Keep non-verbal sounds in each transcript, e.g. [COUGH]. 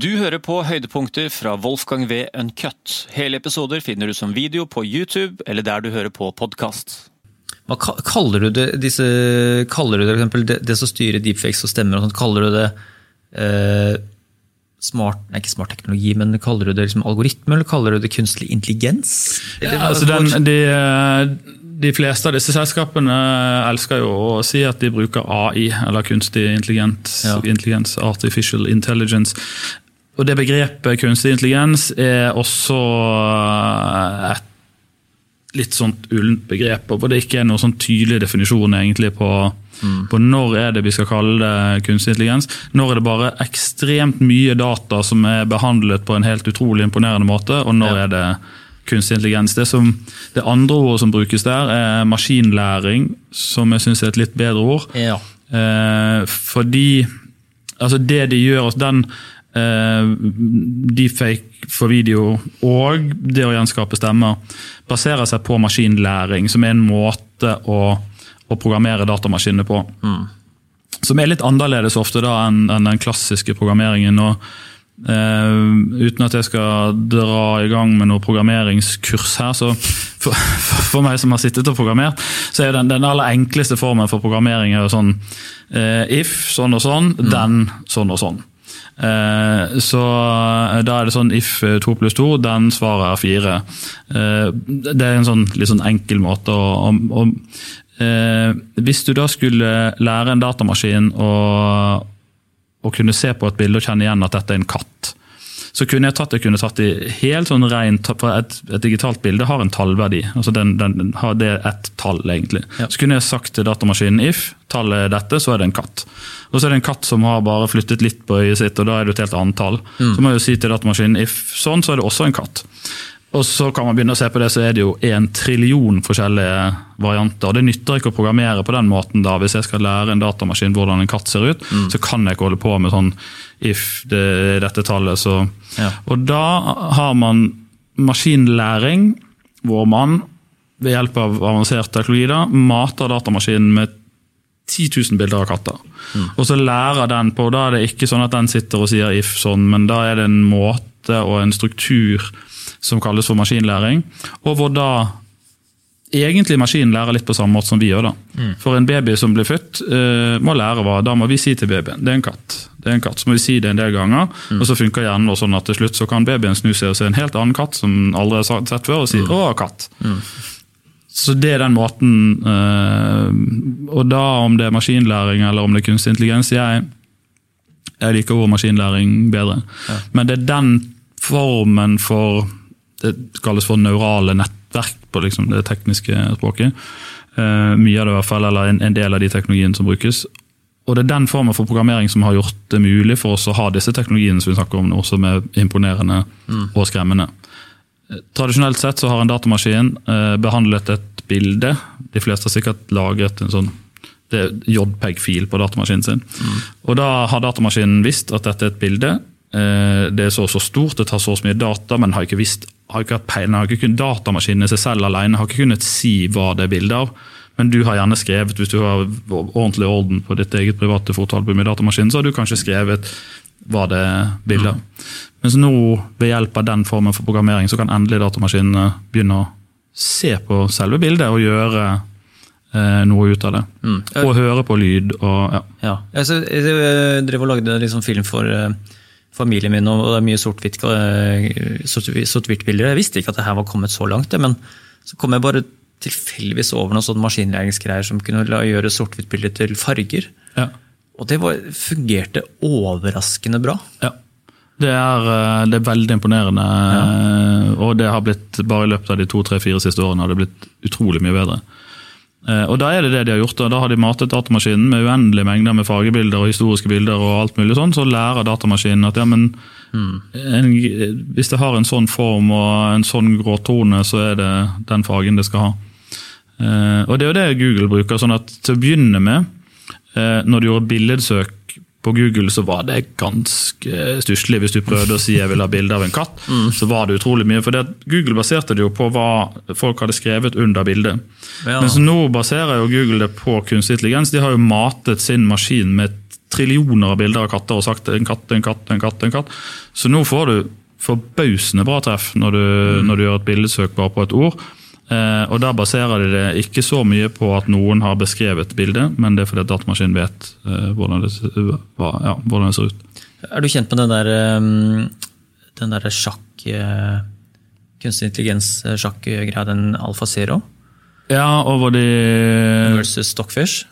Du hører på høydepunkter fra Wolfgang V. Uncut. Hele episoder finner du som video på YouTube eller der du hører på podkast. Hva kaller du det, disse, kaller du det, eksempel, det, det som styrer deepfakes og stemmer, og sånt, kaller du det eh, smart, nei, ikke smart teknologi, men kaller du det liksom algoritme, eller kaller du det kunstig intelligens? Ja, Altså den, de, eh, de fleste av disse selskapene elsker jo å si at de bruker AI, eller kunstig intelligens, Ja. intelligens artificial intelligence. Og det begrepet kunstig intelligens er også eh, et litt sånt ullent begrep, hvor det ikke er noen sånn tydelig definisjon egentlig på, på når er det vi skal kalle det kunstig intelligens. Når er det bare ekstremt mye data som er behandlet på en helt utrolig imponerende måte, og når Ja. er det kunstig intelligens. Det, som, det andre ordet som brukes der, er maskinlæring, som jeg syns er et litt bedre ord. Ja. Eh, fordi altså det de gjør, altså den eh, deepfake for video og det å gjenskape stemmer, baserer seg på maskinlæring, som er en måte å, å programmere datamaskinene på. Som er litt annerledes ofte da enn en den klassiske programmeringen. og uh, uten at jeg skal dra i gang med noe programmeringskurs her, så for, for meg som har sittet og programmert, så er den, den aller enkleste formen for programmering er jo sånn uh, if sånn og sånn, then sånn og sånn. Eh, så eh, da er det sånn if 2 pluss 2, den svaret er 4. Eh, det er en sånn litt sånn enkel måte å, å, å eh, Hvis du da skulle lære en datamaskin å å kunne se på et bilde og kjenne igjen at dette er en katt. Så kunne jeg tatt, jeg kunne tatt det helt sånn rent, for et, et digitalt bilde har en tallverdi. altså den, den, har Det er ett tall, egentlig. Ja. Så kunne jeg sagt til datamaskinen if tallet er dette, så er det en katt. Og så er det en katt som har bare flyttet litt på øyet sitt, og da er det et helt annet tall. Så må jeg jo si til datamaskinen if sånn, så er det også en katt. Og så kan man begynne å se på det, så er det jo en trillion forskjellige varianter. og Det nytter ikke å programmere på den måten. da. Hvis jeg skal lære en datamaskin hvordan en katt ser ut, så kan jeg ikke holde på med sånn if det dette tallet. Så. Ja. Og da har man maskinlæring, hvor man ved hjelp av avansert teknologi da, mater datamaskinen med 10 000 bilder av katter. Og så lærer den på, da er det ikke sånn at den sitter og sier if sånn, men da er det en måte og en struktur som kalles for maskinlæring, og hvor da egentlig maskinen lærer litt på samme måte som vi gjør. da. For en baby som blir født, uh, må lære hva. Da må vi si til babyen det er en katt. Det er en katt, Så må vi si det en del ganger, og så funker hjernen sånn at til slutt så kan babyen snu seg og se en helt annen katt som aldri har sett før, og si 'å, katt'. Så det er den måten eh, Og da om det er maskinlæring eller om det er kunstig intelligens Jeg, jeg liker ordet maskinlæring bedre. Men det er den formen for Det kalles for neurale nettverk på liksom det tekniske språket. Uh, mye av det i hvert fall, eller en, en del av de teknologiene som brukes. Og det er den formen for programmering som har gjort det mulig for oss å ha disse teknologiene som vi snakker om nå, som er imponerende og skremmende. Tradisjonelt sett så har en datamaskin uh, behandlet et bilde. De fleste har sikkert lagret en sånn JPEG-fil på datamaskinen sin. Og da har datamaskinen visst at dette er et bilde. Eh, det er så og så stort, det tar så og så mye data, men har ikke visst, har ikke hatt peiling, har ikke kunnet, datamaskinene seg selv alene har ikke kunnet si hva det er bilde av. Men du har gjerne skrevet, hvis du har ordentlig orden på ditt eget private fotoalbum i datamaskinen, så har du kanskje skrevet hva det er bilde av. Mens nå, ved hjelp av den formen for programmering, så kan endelig datamaskinene begynne å se på selve bildet og gjøre eh, noe ut av det. Og høre på lyd og ja. Ja. Jeg, eh, drev og lagde liksom film for familien min, og det er mye eh, sort- sort-hvitt-bilder. Jeg visste ikke at det her var kommet så langt, men så kom jeg bare tilfeldigvis over noen sånne maskinlæringsgreier som kunne la, gjøre sort-hvitt-bilder til farger. ja. Og det var, fungerte overraskende bra. Ja. Det er, eh, det er veldig imponerende, Ja. og det har blitt, bare i løpet av de to, tre, fire siste årene har det blitt utrolig mye bedre. Eh, Og da er det det de har gjort. Da, da har de matet datamaskinen med uendelige mengder med fargebilder og historiske bilder og alt mulig sånn, så lærer datamaskinen at ja, men en, hvis det har en sånn form og en sånn grå tone, så er det den fargen det skal ha. Eh, Og det er jo det Google bruker. sånn at Til å begynne med, eh, når du gjorde billedsøk på Google, så var det ganske stusslig. Hvis du prøvde å si jeg vil ha bilde av en katt, så var det utrolig mye. For det Google baserte det jo på hva folk hadde skrevet under bildet. Ja. Mens nå baserer jo Google det på kunstig intelligens. De har jo matet sin maskin med trillioner av bilder av katter og sagt en katt, en katt, en katt. en katt. Så nå får du forbausende bra treff når du, når du gjør et bildesøk bare på et ord. Eh, og Der baserer de det ikke så mye på at noen har beskrevet bildet, men det er fordi at datamaskinen vet eh, hvordan, det, ja, hvordan det ser ut. Er du kjent med den der, um, den der sjakk eh, Kunstig intelligens-sjakkgreia, den Alfa Zero Ja, over de versus Stockfish?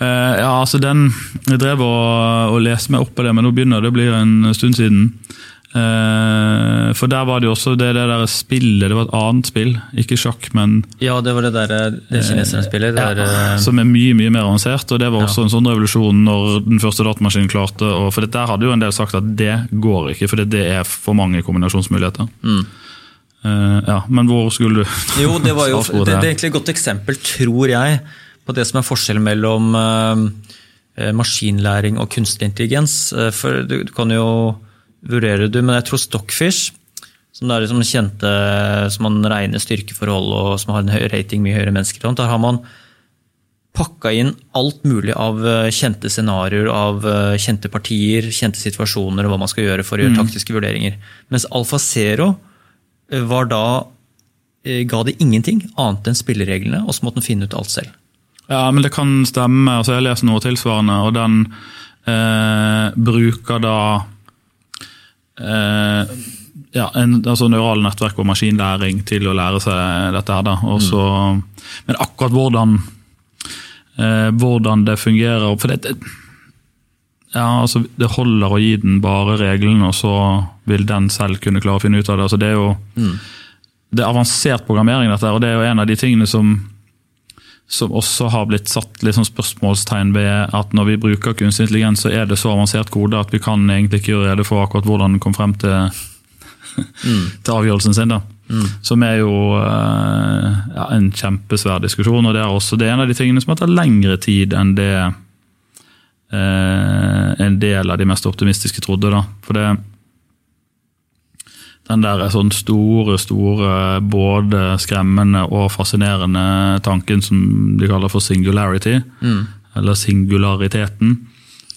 Ja, altså den Jeg drev og, og leste meg opp på det, men nå begynner det å bli en stund siden. Eh, for der var det jo også det, det der spillet, det var et annet spill, ikke sjakk, men Ja, det var det der eh, det kineserne spiller. Det der, ja, eh, som er mye mye mer avansert. og Det var også Ja. en sånn revolusjon når den første datamaskinen klarte og For det der hadde jo en del sagt at det går ikke, for det er for mange kombinasjonsmuligheter. Mm. Uh, ja, Men hvor skulle du Jo, det var jo [LAUGHS] det, det er egentlig et godt eksempel, tror jeg, på det som er forskjellen mellom uh, maskinlæring og kunstig intelligens. Eh, For du, du kan jo vurdere du, men jeg tror Stockfish, som er liksom kjente, som man regner styrkeforhold og som har en rating mye høyere mennesker, der har man pakka inn alt mulig av eh, kjente scenarioer, av eh, kjente partier, kjente situasjoner og hva man skal gjøre for å gjøre taktiske vurderinger. Mens Alfa Zero eh, var da ga det ingenting annet enn spillereglene, og så måtte den finne ut alt selv. Ja, men det kan stemme. altså Jeg leser noe tilsvarende, og den eh, bruker da eh, ja, en, altså neurale nettverk og maskinlæring til å lære seg dette. her da. Også, mm. Men akkurat hvordan, eh, hvordan det fungerer for det, det, ja, altså Det holder å gi den bare reglene, og så vil den selv kunne klare å finne ut av det. altså Det er jo det er avansert programmering, dette, og det er jo en av de tingene som som også har blitt satt sånn spørsmålstegn ved at når vi bruker kunstig intelligens, så er det så avansert kode at vi kan egentlig ikke gjøre rede for akkurat hvordan den kom frem til, [LAUGHS] til avgjørelsen sin. da. Som er jo eh, ja, en kjempesvær diskusjon. og Det er også det er en av de tingene som har tatt lengre tid enn det eh, en del av de mest optimistiske trodde. da. For det den der sånn store, store, både skremmende og fascinerende tanken som de kaller for singularity, eller singulariteten,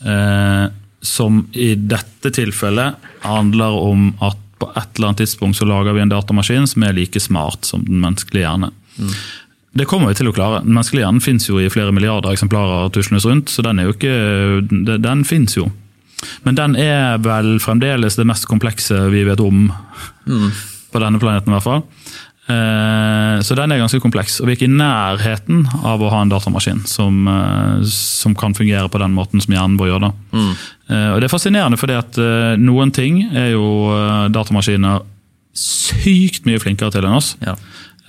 eh, som i dette tilfellet handler om at på et eller annet tidspunkt så lager vi en datamaskin som er like smart som den menneskelige hjerne. Det kommer vi til å klare. Den menneskelige hjernen fins jo i flere milliarder eksemplarer tuslenes rundt, så den er jo ikke Den, den fins jo. Men den er vel fremdeles det mest komplekse vi vet om på denne planeten. i hvert fall. Eh, Så den er ganske kompleks, og vi er ikke i nærheten av å ha en datamaskin som, eh, som kan fungere på den måten som hjernen vår gjør. da. Eh, Og Det er fascinerende, fordi at noen ting er jo datamaskiner sykt mye flinkere til enn oss. Ja.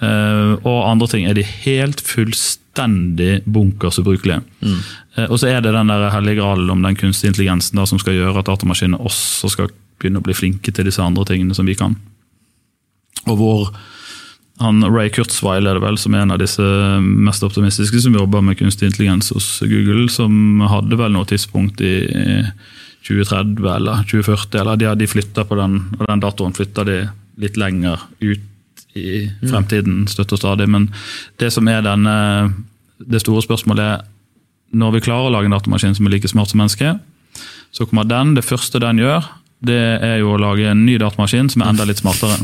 Eh, og andre ting er de helt fullstendig bunkers ubrukelige. Eh, og så er det den der hellige gralen om den kunstige intelligensen da, som skal gjøre at datamaskinene også skal begynne å bli flinke til disse andre tingene som vi kan. Og hvor han, Ray Kurzweil er det vel, som er en av disse mest optimistiske som jobber med kunstig intelligens hos Google, som hadde vel noe tidspunkt i 2030 eller 2040, eller de, de på den, og den datoen flytta de litt lenger ut i fremtiden støtt og stadig. Men det som er denne, det store spørsmålet er når vi klarer å lage en datamaskin som er like smart som mennesket, så kommer den, det første den gjør, det er jo å lage en ny datamaskin som er enda litt smartere.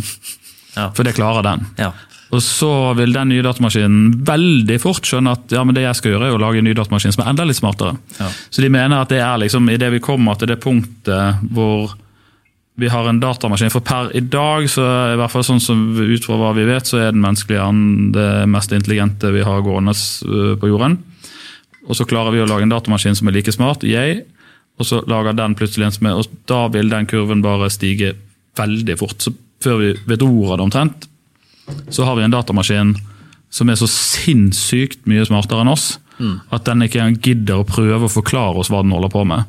Ja. For det klarer den. Ja. Og så vil den nye datamaskinen veldig fort skjønne at ja, men det jeg skal gjøre er å lage en ny datamaskin som er enda litt smartere. Ja. Så de mener at det er liksom idet vi kommer til det punktet hvor vi har en datamaskin For per i dag, så i hvert fall sånn som ut fra hva vi vet, så er den menneskelige hjernen det mest intelligente vi har gående øh, på jorden. Og så klarer vi å lage en datamaskin som er like smart, yay. Og så lager den plutselig en som er Og da vil den kurven bare stige veldig fort. Så før vi vet ordet av det omtrent, så har vi en datamaskin som er så sinnssykt mye smartere enn oss, at den ikke gidder å prøve å forklare oss hva den holder på med.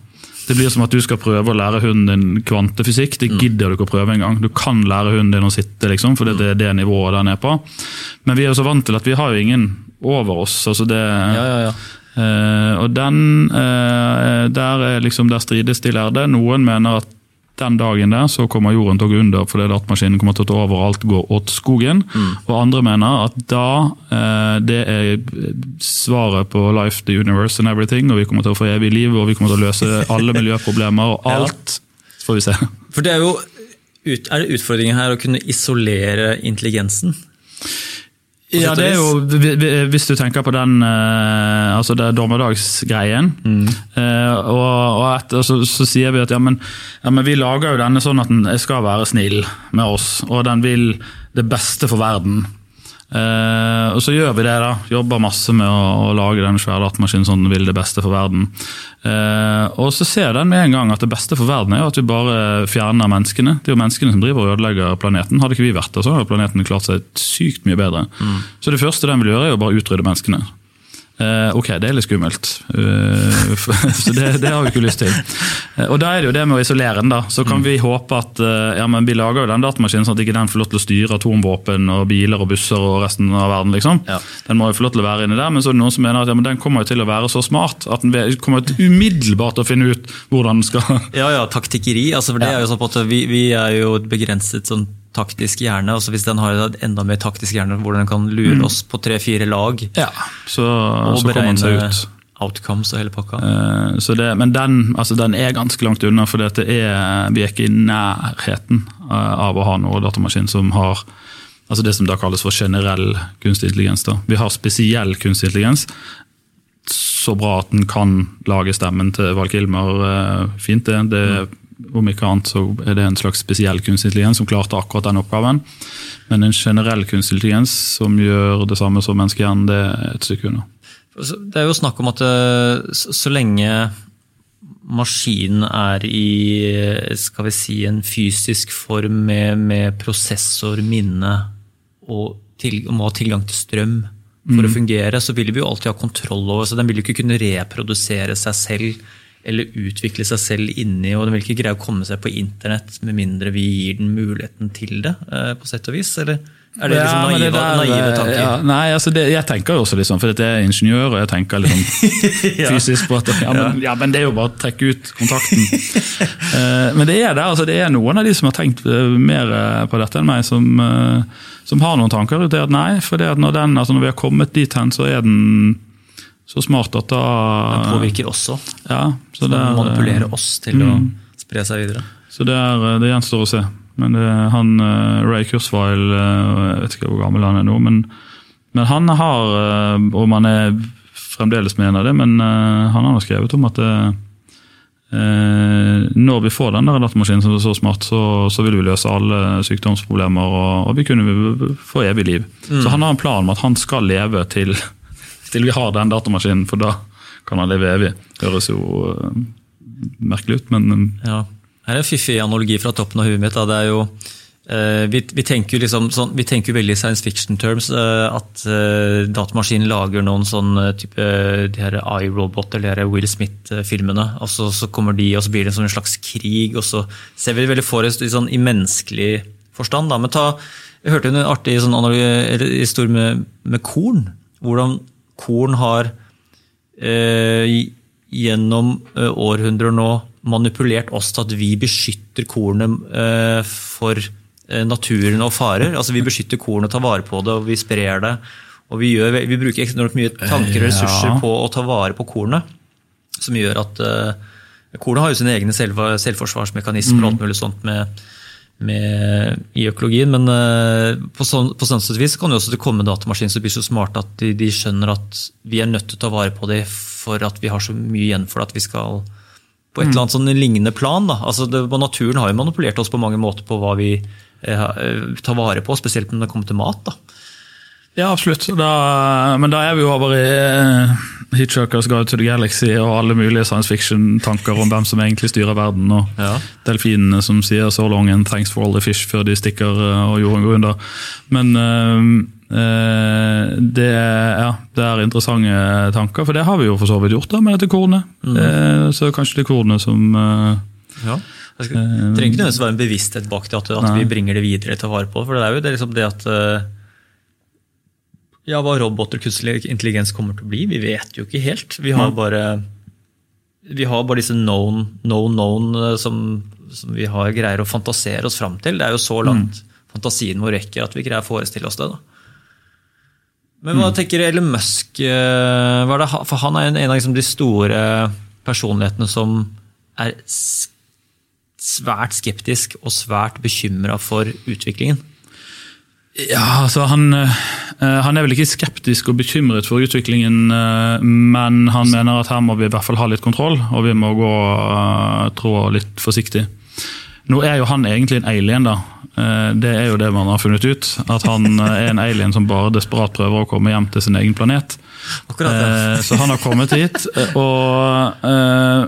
Det blir som at du skal prøve å lære hunden din kvantefysikk. Det gidder du ikke å prøve engang. Du kan lære hunden din å sitte, liksom, for det er det nivået den er på. Men vi er jo så vant til at vi har jo ingen over oss. altså det... Ja, ja, ja. Uh, og den, uh, der, er liksom, der strides de lærde. Noen mener at den dagen der så kommer jorden til å gå under fordi datamaskinen kommer til å ta over og alt går åt skogen. Og andre mener at da eh, det er svaret på life, the universe and everything, og vi kommer til å få evig liv og vi kommer til å løse alle miljøproblemer og [LAUGHS] alt. Så får vi se. For det er jo ut, er det utfordringen her å kunne isolere intelligensen? Ja, det er jo, vi- vi- Hvis du tenker på den eh, altså det dommedagsgreien, mm. og, og, etter, så, så sier vi at ja men, ja, men vi lager jo denne sånn at den skal være snill med oss, og den vil det beste for verden. Eh, og så gjør vi det, da. Jobber masse med å, å lage den svære datamaskinen sånn den vil det beste for verden. Eh, og så ser den med en gang at det beste for verden er jo at vi bare fjerner menneskene. Det er jo menneskene som driver og ødelegger planeten. Hadde ikke vi vært der, så hadde planeten klart seg sykt mye bedre. Så det første den vil gjøre, er jo bare utrydde menneskene. Eh, ok, det er litt skummelt, Uh, [LAUGHS] så det, det har vi ikke lyst til. Eh, og Da er det jo det med å isolere den. da, Så kan vi håpe at ja, men vi lager jo den datamaskinen sånn at ikke den får lov til å styre atomvåpen og biler og busser og resten av verden. liksom. Ja. Den må jo få lov til å være inni der, men så er det noen som mener at ja, men den kommer jo til å være så smart at den kommer til umiddelbart til å finne ut hvordan den skal Ja, ja, taktikkeri. Altså, for det er jo sånn at vi, vi er jo et begrenset sånn taktisk hjerne. altså Hvis den har enda mer taktisk hjerne, hvor den kan lure oss på tre-fire lag Ja, så, og så beregne ut. outcomes og hele pakka. Uh, Så det, men den, altså den er ganske langt unna, for dette er, vi er ikke i nærheten eh, av å ha noe datamaskin som har altså det som da kalles for generell kunstig intelligens. Da. Vi har spesiell kunstig intelligens, så bra at den kan lage stemmen til Val Kilmer eh, fint. det. det om ikke annet så er det en slags spesiell kunstig intelligens som klarte akkurat den oppgaven. Men en generell kunstig intelligens som gjør det samme som menneskehjernen, det er et stykke unna. Det er jo snakk om at eh, så lenge maskinen er i eh, skal vi si, en fysisk form med, med prosessor, minne og til, må ha tilgang til strøm for å fungere, så vil vi jo alltid ha kontroll over så Den vil jo ikke kunne reprodusere seg selv eller utvikle seg selv inni, og den vil ikke greie å komme seg på internett med mindre vi gir den muligheten til det, eh, på sett og vis? Eller er det liksom Ja, naive, det der, naive tanker? Ja, nei, altså det, jeg tenker jo også litt sånn, for jeg er ingeniør, og jeg tenker [LAUGHS] litt sånn fysisk på at ja men, ja, men det er jo bare å trekke ut kontakten. [LAUGHS] Eh, men det er det, altså det er noen av de som har tenkt eh, mer eh, på dette enn meg, som, eh, som har noen tanker rundt det at nei, for det at når, den, altså når vi har kommet dit hen, så er den så smart at da Den påvirker også. Ja, så Så det er, manipulerer oss til å spre seg videre. så det, er, det gjenstår å se. Men det, han, eh, Ray Kurzweil, eh, jeg vet ikke hvor gammel han er nå, men, men han har, og om han er fremdeles mener det, men eh, han har skrevet om at det, eh, når vi får den der datamaskinen som er så smart, så, så vil vi løse alle sykdomsproblemer, og, og vi kunne få evig liv. Så han har en plan om at han skal leve til, til vi har den datamaskinen, for da kan han leve evig. Høres jo uh, merkelig ut, men um. Ja. Her er en fiffig analogi fra toppen av huet mitt. Da. Det er jo, uh, vi, vi, tenker jo liksom, sånn, vi tenker veldig science fiction terms uh, at datamaskinen lager noen sånn type de her iRobot eller de her Will Smith-filmene. og så, kommer de, og så blir det en slags krig. og Så ser vi det veldig for oss i, sånn, i menneskelig forstand. Da. Men ta, jeg hørte en artig sånn analogi, historie med, med korn. Hvordan korn har eh, gjennom eh, århundrer nå manipulert oss til at vi beskytter kornet eh, for eh, naturen og farer. Altså Vi beskytter kornet, tar vare på det og vi sprer det. Og vi, gjør, vi bruker enormt mye tanker og ressurser Ja. på å ta vare på kornet. Som gjør at eh, kornet har jo sine egne selv, selvforsvarsmekanismer og alt mulig sånt med, med, i økologien. Men eh, på sånn, på sånn vis kan jo også det komme datamaskiner som blir så smarte at de, de skjønner at vi er nødt til å ta vare på det for at vi har så mye igjen for det at vi skal på et eller annet sånn lignende plan. Da. Altså det, naturen har jo manipulert oss på mange måter på hva vi eh, tar vare på, spesielt når det kommer til mat. Da. Ja, absolutt. Da, men da er vi jo over i eh, Hitchhiker's Guide to the Galaxy og alle mulige science fiction-tanker om hvem som egentlig styrer verden. Og Ja. delfinene som sier 'so long and thanks for all the fish' før de stikker eh, og jorden går under. Men eh, eh, det, ja, det er interessante tanker, for det har vi jo for så vidt gjort da, med dette kornet. Eh, så kanskje det kornet som ja. Det trenger ikke nødvendigvis være en bevissthet bak det, at, at vi bringer det videre til å vare på. For det er jo det, liksom det at eh, Ja, hva roboter og kunstig intelligens kommer til å bli, vi vet jo ikke helt. Vi har bare vi har bare disse known, known, known eh, som, som vi har greier å fantasere oss fram til. Det er jo så langt fantasien vår rekker at vi greier å forestille oss det. da. Men hva tenker Elon Musk? eh, det, for Han er en, en av liksom de store personlighetene som er svært skeptisk og svært bekymra for utviklingen. Ja, altså han, eh, han er vel ikke skeptisk og bekymret for utviklingen, eh, men han mener at her må vi i hvert fall ha litt kontroll, og vi må gå eh, trå litt forsiktig. Nå er jo han egentlig en alien, da. Eh, Det er jo det man har funnet ut. At han eh, er en alien som bare desperat prøver å komme hjem til sin egen planet. Akkurat. Eh, Så han har kommet hit eh, og eh,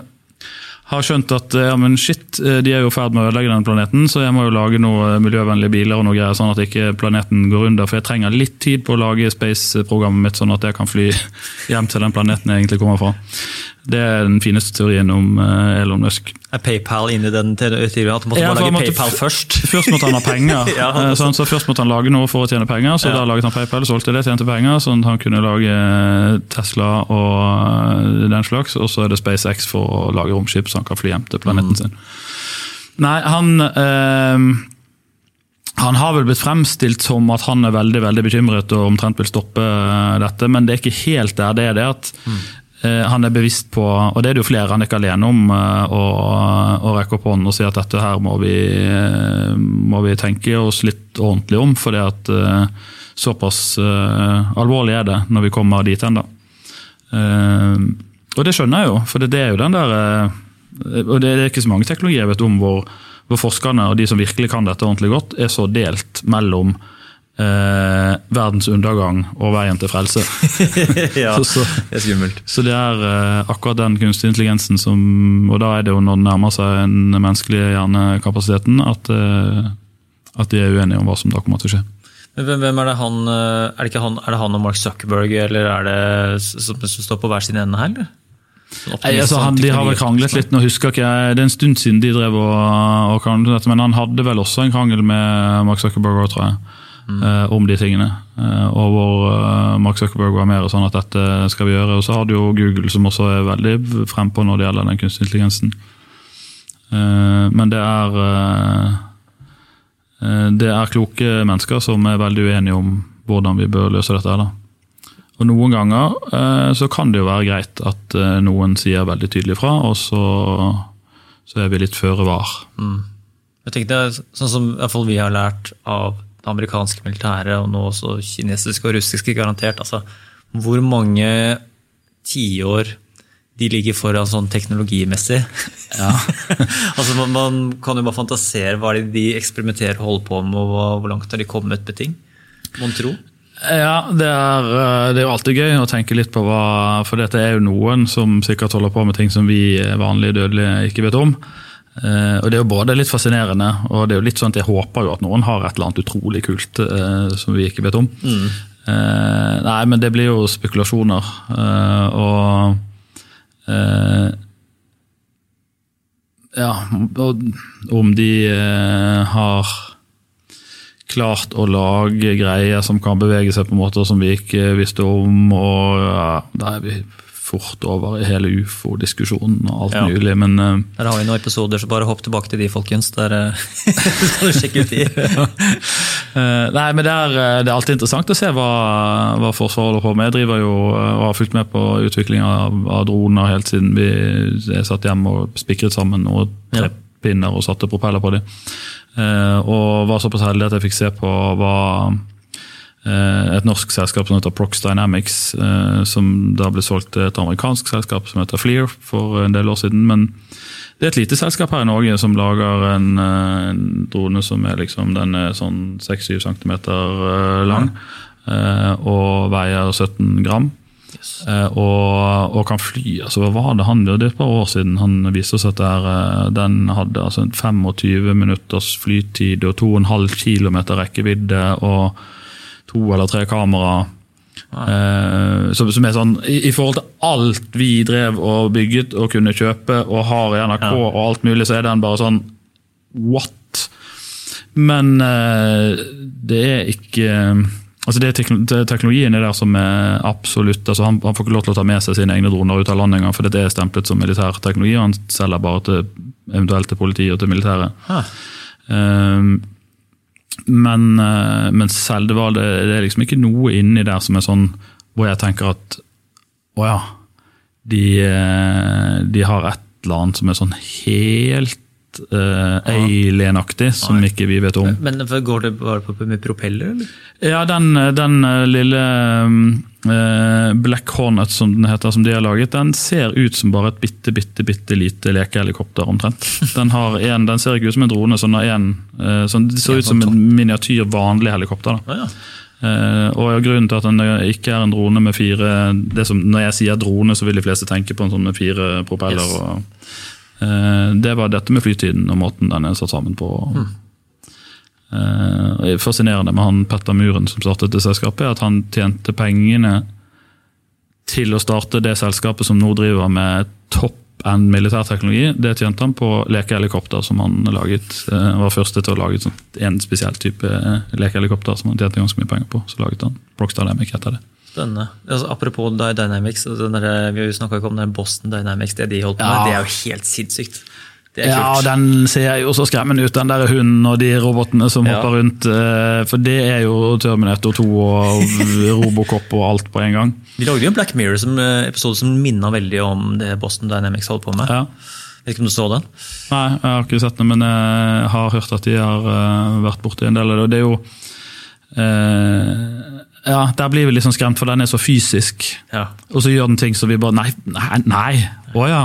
har skjønt at eh, ja, men shit, eh, de er jo i ferd med å ødelegge denne planeten, så jeg må jo lage noen miljøvennlige biler og noe greier, sånn at ikke planeten går under. For jeg trenger litt tid på å lage space-programmet mitt, sånn at jeg kan fly [LAUGHS] hjem til den planeten jeg egentlig kommer fra. Det er den fineste teorien om eh, Elon Musk. Er PayPal inni den teorien? At han måtte Ja, lage måtte PayPal først? [LAUGHS] Først måtte han ha penger. [LAUGHS] Ja, han Eh, sånn, så Først måtte han lage noe for å tjene penger, så Ja. da laget han PayPal, solgte det, tjente penger, sånn at han kunne lage eh, Tesla og den slags. Og så er det SpaceX for å lage romskip så han kan fly hjem til planeten sin. Nei, han eh, han har vel blitt fremstilt som at han er veldig veldig bekymret og omtrent vil stoppe dette, men det er ikke helt der. Det er det at eh, han er bevisst på, og det er det jo flere, han er ikke alene om, eh, å, å rekke opp hånden og si at dette her må vi, eh, må vi tenke oss litt ordentlig om, for det at eh, såpass eh, alvorlig er det når vi kommer dit hen, da. Eh, og det skjønner jeg jo, for det, er jo den der eh, Og det er ikke så mange teknologier jeg vet om hvor, hvor forskerne og de som virkelig kan dette ordentlig godt, er så delt mellom eh, verdens undergang og veien til frelse. [LAUGHS] ja, [LAUGHS] Så- så- det er skummelt. Så det er eh, akkurat den kunstig intelligensen som Og da er det jo når den nærmer seg den menneskelige hjernekapasiteten, at, eh, at de er uenige om hva som da kommer til å skje. Men hvem, er det han eh, Er det, ikke han, er det han og Mark Zuckerberg, eller er det som, som står på hver sin ende her, eller? Sånn Nei, altså, han, de har vel kranglet litt, nå husker ikke jeg, det er en stund siden de drev og, og kranglet men han hadde vel også en krangel med Mark Zuckerberg tror jeg, eh, om de tingene. Eh, og hvor eh, Mark Zuckerberg var mer sånn at dette skal vi gjøre. Og så har du jo Google som også er veldig frempå når det gjelder den kunstige intelligensen. Eh, men det er det er kloke mennesker som er veldig uenige om hvordan vi bør løse dette. da. Og Noen ganger så kan det jo være greit at noen sier veldig tydelig fra, og så, så er vi litt føre var. Jeg tenkte, sånn som i hvert fall vi har lært av det amerikanske militæret, og nå også kinesiske og russiske, garantert. altså Hvor mange tiår de ligger foran sånn teknologimessig. [LAUGHS] altså man, man kan jo bare fantasere hva de eksperimenterer og holder på med, og hva- hvor langt har de kommet med ting. Mon tro. Ja, det er, eh, det er jo alltid gøy å tenke litt på hva For dette er jo noen som sikkert holder på med ting som vi eh, vanlige dødelige ikke vet om. Eh, og Det er jo både litt fascinerende og det er jo litt sånn at jeg håper jo at noen har et eller annet utrolig kult eh, som vi ikke vet om. Eh, nei, men det blir jo spekulasjoner. eh, og eh, Ja, og om de har klart å lage greier som kan bevege seg på måter som vi ikke visste om. og ja, er vi fort over i hele ufo-diskusjonen og alt Ja. mulig. Men uh, Der har vi noen episoder, så bare hopp tilbake til de, folkens. Der [LAUGHS] skal så du sjekke ut de. [LAUGHS] uh, nei, men det er, eh, det er alltid interessant å se hva, hva Forsvaret holder på med. Jeg driver jo eh, og har fulgt med på utviklinga av, av droner helt siden vi satt hjemme og spikret sammen og treppinner og satte propeller på dem. Eh, og var såpass heldig at jeg fikk se på hva eh, et norsk selskap som heter Prox Dynamics, eh, som da ble solgt til et amerikansk selskap som heter Fleer for en del år siden. Men det er et lite selskap her i Norge som lager en, eh, en drone som er liksom, den er sånn 6-7 cm lang ja. og veier 17 gram. Yes. og, og kan fly. altså Hva var det han Det er et par år siden han viste oss at er, eh, den hadde altså 25 minutters flytid og 2,5 km rekkevidde og to eller tre kamera. Eh, som, som er sånn, i, I forhold til alt vi drev og bygget og kunne kjøpe og har i NRK og alt mulig, så er den bare sånn what? Men eh, det er ikke Altså det er Teknologien er der som er absolutt altså han, han får ikke lov til å ta med seg sine egne droner ut av landet engang, for det er stemplet som militær teknologi. og Han selger bare til eventuelt til politiet og til militæret. Um, men, eh, men det, det, det er liksom ikke noe inni der som er sånn hvor jeg tenker at å ja, de, eh, de har et eller annet som er sånn helt uh, alien-aktig, som ikke vi vet om. Men går det bare på med propeller, eller? Ja, den, den eh, lille eh, Black Hornet som den heter, som de har laget, den ser ut som bare et bitte, bitte, bitte lite lekehelikopter omtrent. Den, har en, den ser ikke ut som en drone, sånn en, eh, sånn, det ser ut som en miniatyr vanlig helikopter. Da. Ah, ja. Eh, og Grunnen til at den ikke er en drone med fire det som, Når jeg sier drone, så vil de fleste tenke på en sånn med fire propeller. Yes. Og, eh, det var dette med flytiden og måten den er satt sammen på. Mm. er fascinerende med han Petter Muren som startet det selskapet, at han tjente pengene til å starte det selskapet som nå driver med topp end militærteknologi. Det tjente han på lekehelikopter som han laget. Uh, var første til å lage en spesiell type eh, lekehelikopter som han tjente ganske mye penger på. Så laget han Rockstar Dynamic heter det. Spennende. Altså, apropos Dynamics, altså den der, vi snakka ikke om den Boston Dynamics, det de holdt på med, Ja. det er jo helt sinnssykt. Det Ja, den ser jo så skremmende ut, den der hunden og de robotene som Ja. hopper rundt. eh, For det er jo Terminator 2 og [LAUGHS] Robocop og alt på en gang. Vi lagde jo en Black Mirror-episode som minna veldig om det Boston Dynamics holdt på med. Ja. Vet ikke om du så den? Nei, jeg har ikke sett den, men jeg har hørt at de har eh, vært borti en del av det. og det er jo eh, Ja, der blir vi litt sånn skremt, for den er så fysisk. Ja. Og så gjør den ting som vi bare Nei, nei, nei. å ja.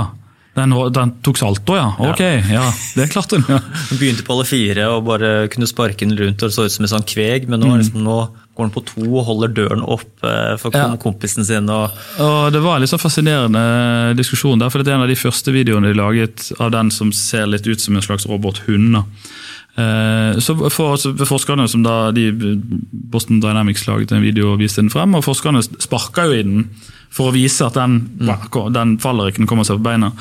Den, den tok salto, ja. Ok, ja. Det klarte den. ja. [LAUGHS] Den begynte på alle fire og bare kunne sparke den rundt og det så ut som en sånn kveg, men nå, mm. liksom, nå går den på to og holder døren opp eh, for Ja. kompisen sin. og Og Det var en litt sånn fascinerende diskusjon, der, for det er en av de første videoene de laget av den som ser litt ut som en slags robothund. Eh, Så for, Forskerne som da, Boston Dynamics laget en video og viste den frem, og forskerne sparka jo i den for å vise at den, den faller ikke, den kommer seg på beina.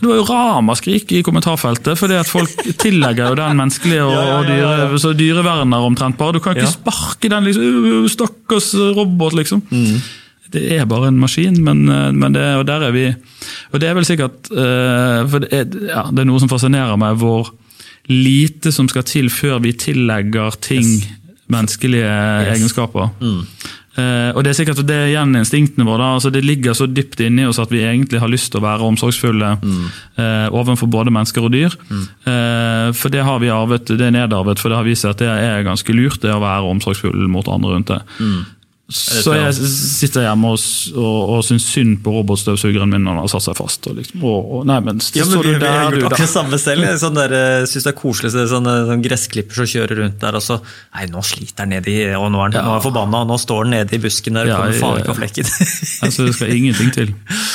Det var jo ramaskrik i kommentarfeltet, fordi at folk [LAUGHS] tillegger jo den menneskelige og, Ja, ja, ja, dyre, så dyreverner omtrent bare. Du kan ikke sparke den, liksom. «Øh, Stakkars robot, liksom. Det er bare en maskin, men, eh, men det, og der er vi Og det er vel sikkert eh, For det er, ja, det er noe som fascinerer meg, hvor lite som skal til før vi tillegger ting menneskelige egenskaper. Eh, og Det er sikkert det er igjen instinktene våre. altså Det ligger så dypt inni oss at vi egentlig har lyst til å være omsorgsfulle eh, overfor både mennesker og dyr. Eh, for det har vi arvet, det er nedarvet, for det har vist seg at det er ganske lurt det å være omsorgsfull mot andre rundt det. Så jeg sitter hjemme og, og, og syns synd på robotstøvsugeren min når den har satt seg fast. Og liksom, og, og, nei, men, Ja, så men vi, der, vi har gjort akkurat det samme selv. Jeg sånn der, eh, synes det er koselig så sånn, sånne gressklipper som kjører rundt der. og så, Nei, nå sliter den nedi, Og nå er den, er forbanna, og nå står den nede i busken der og Ja, kommer faen ja, ikke av flekken. Altså, det skal ingenting til. [LAUGHS]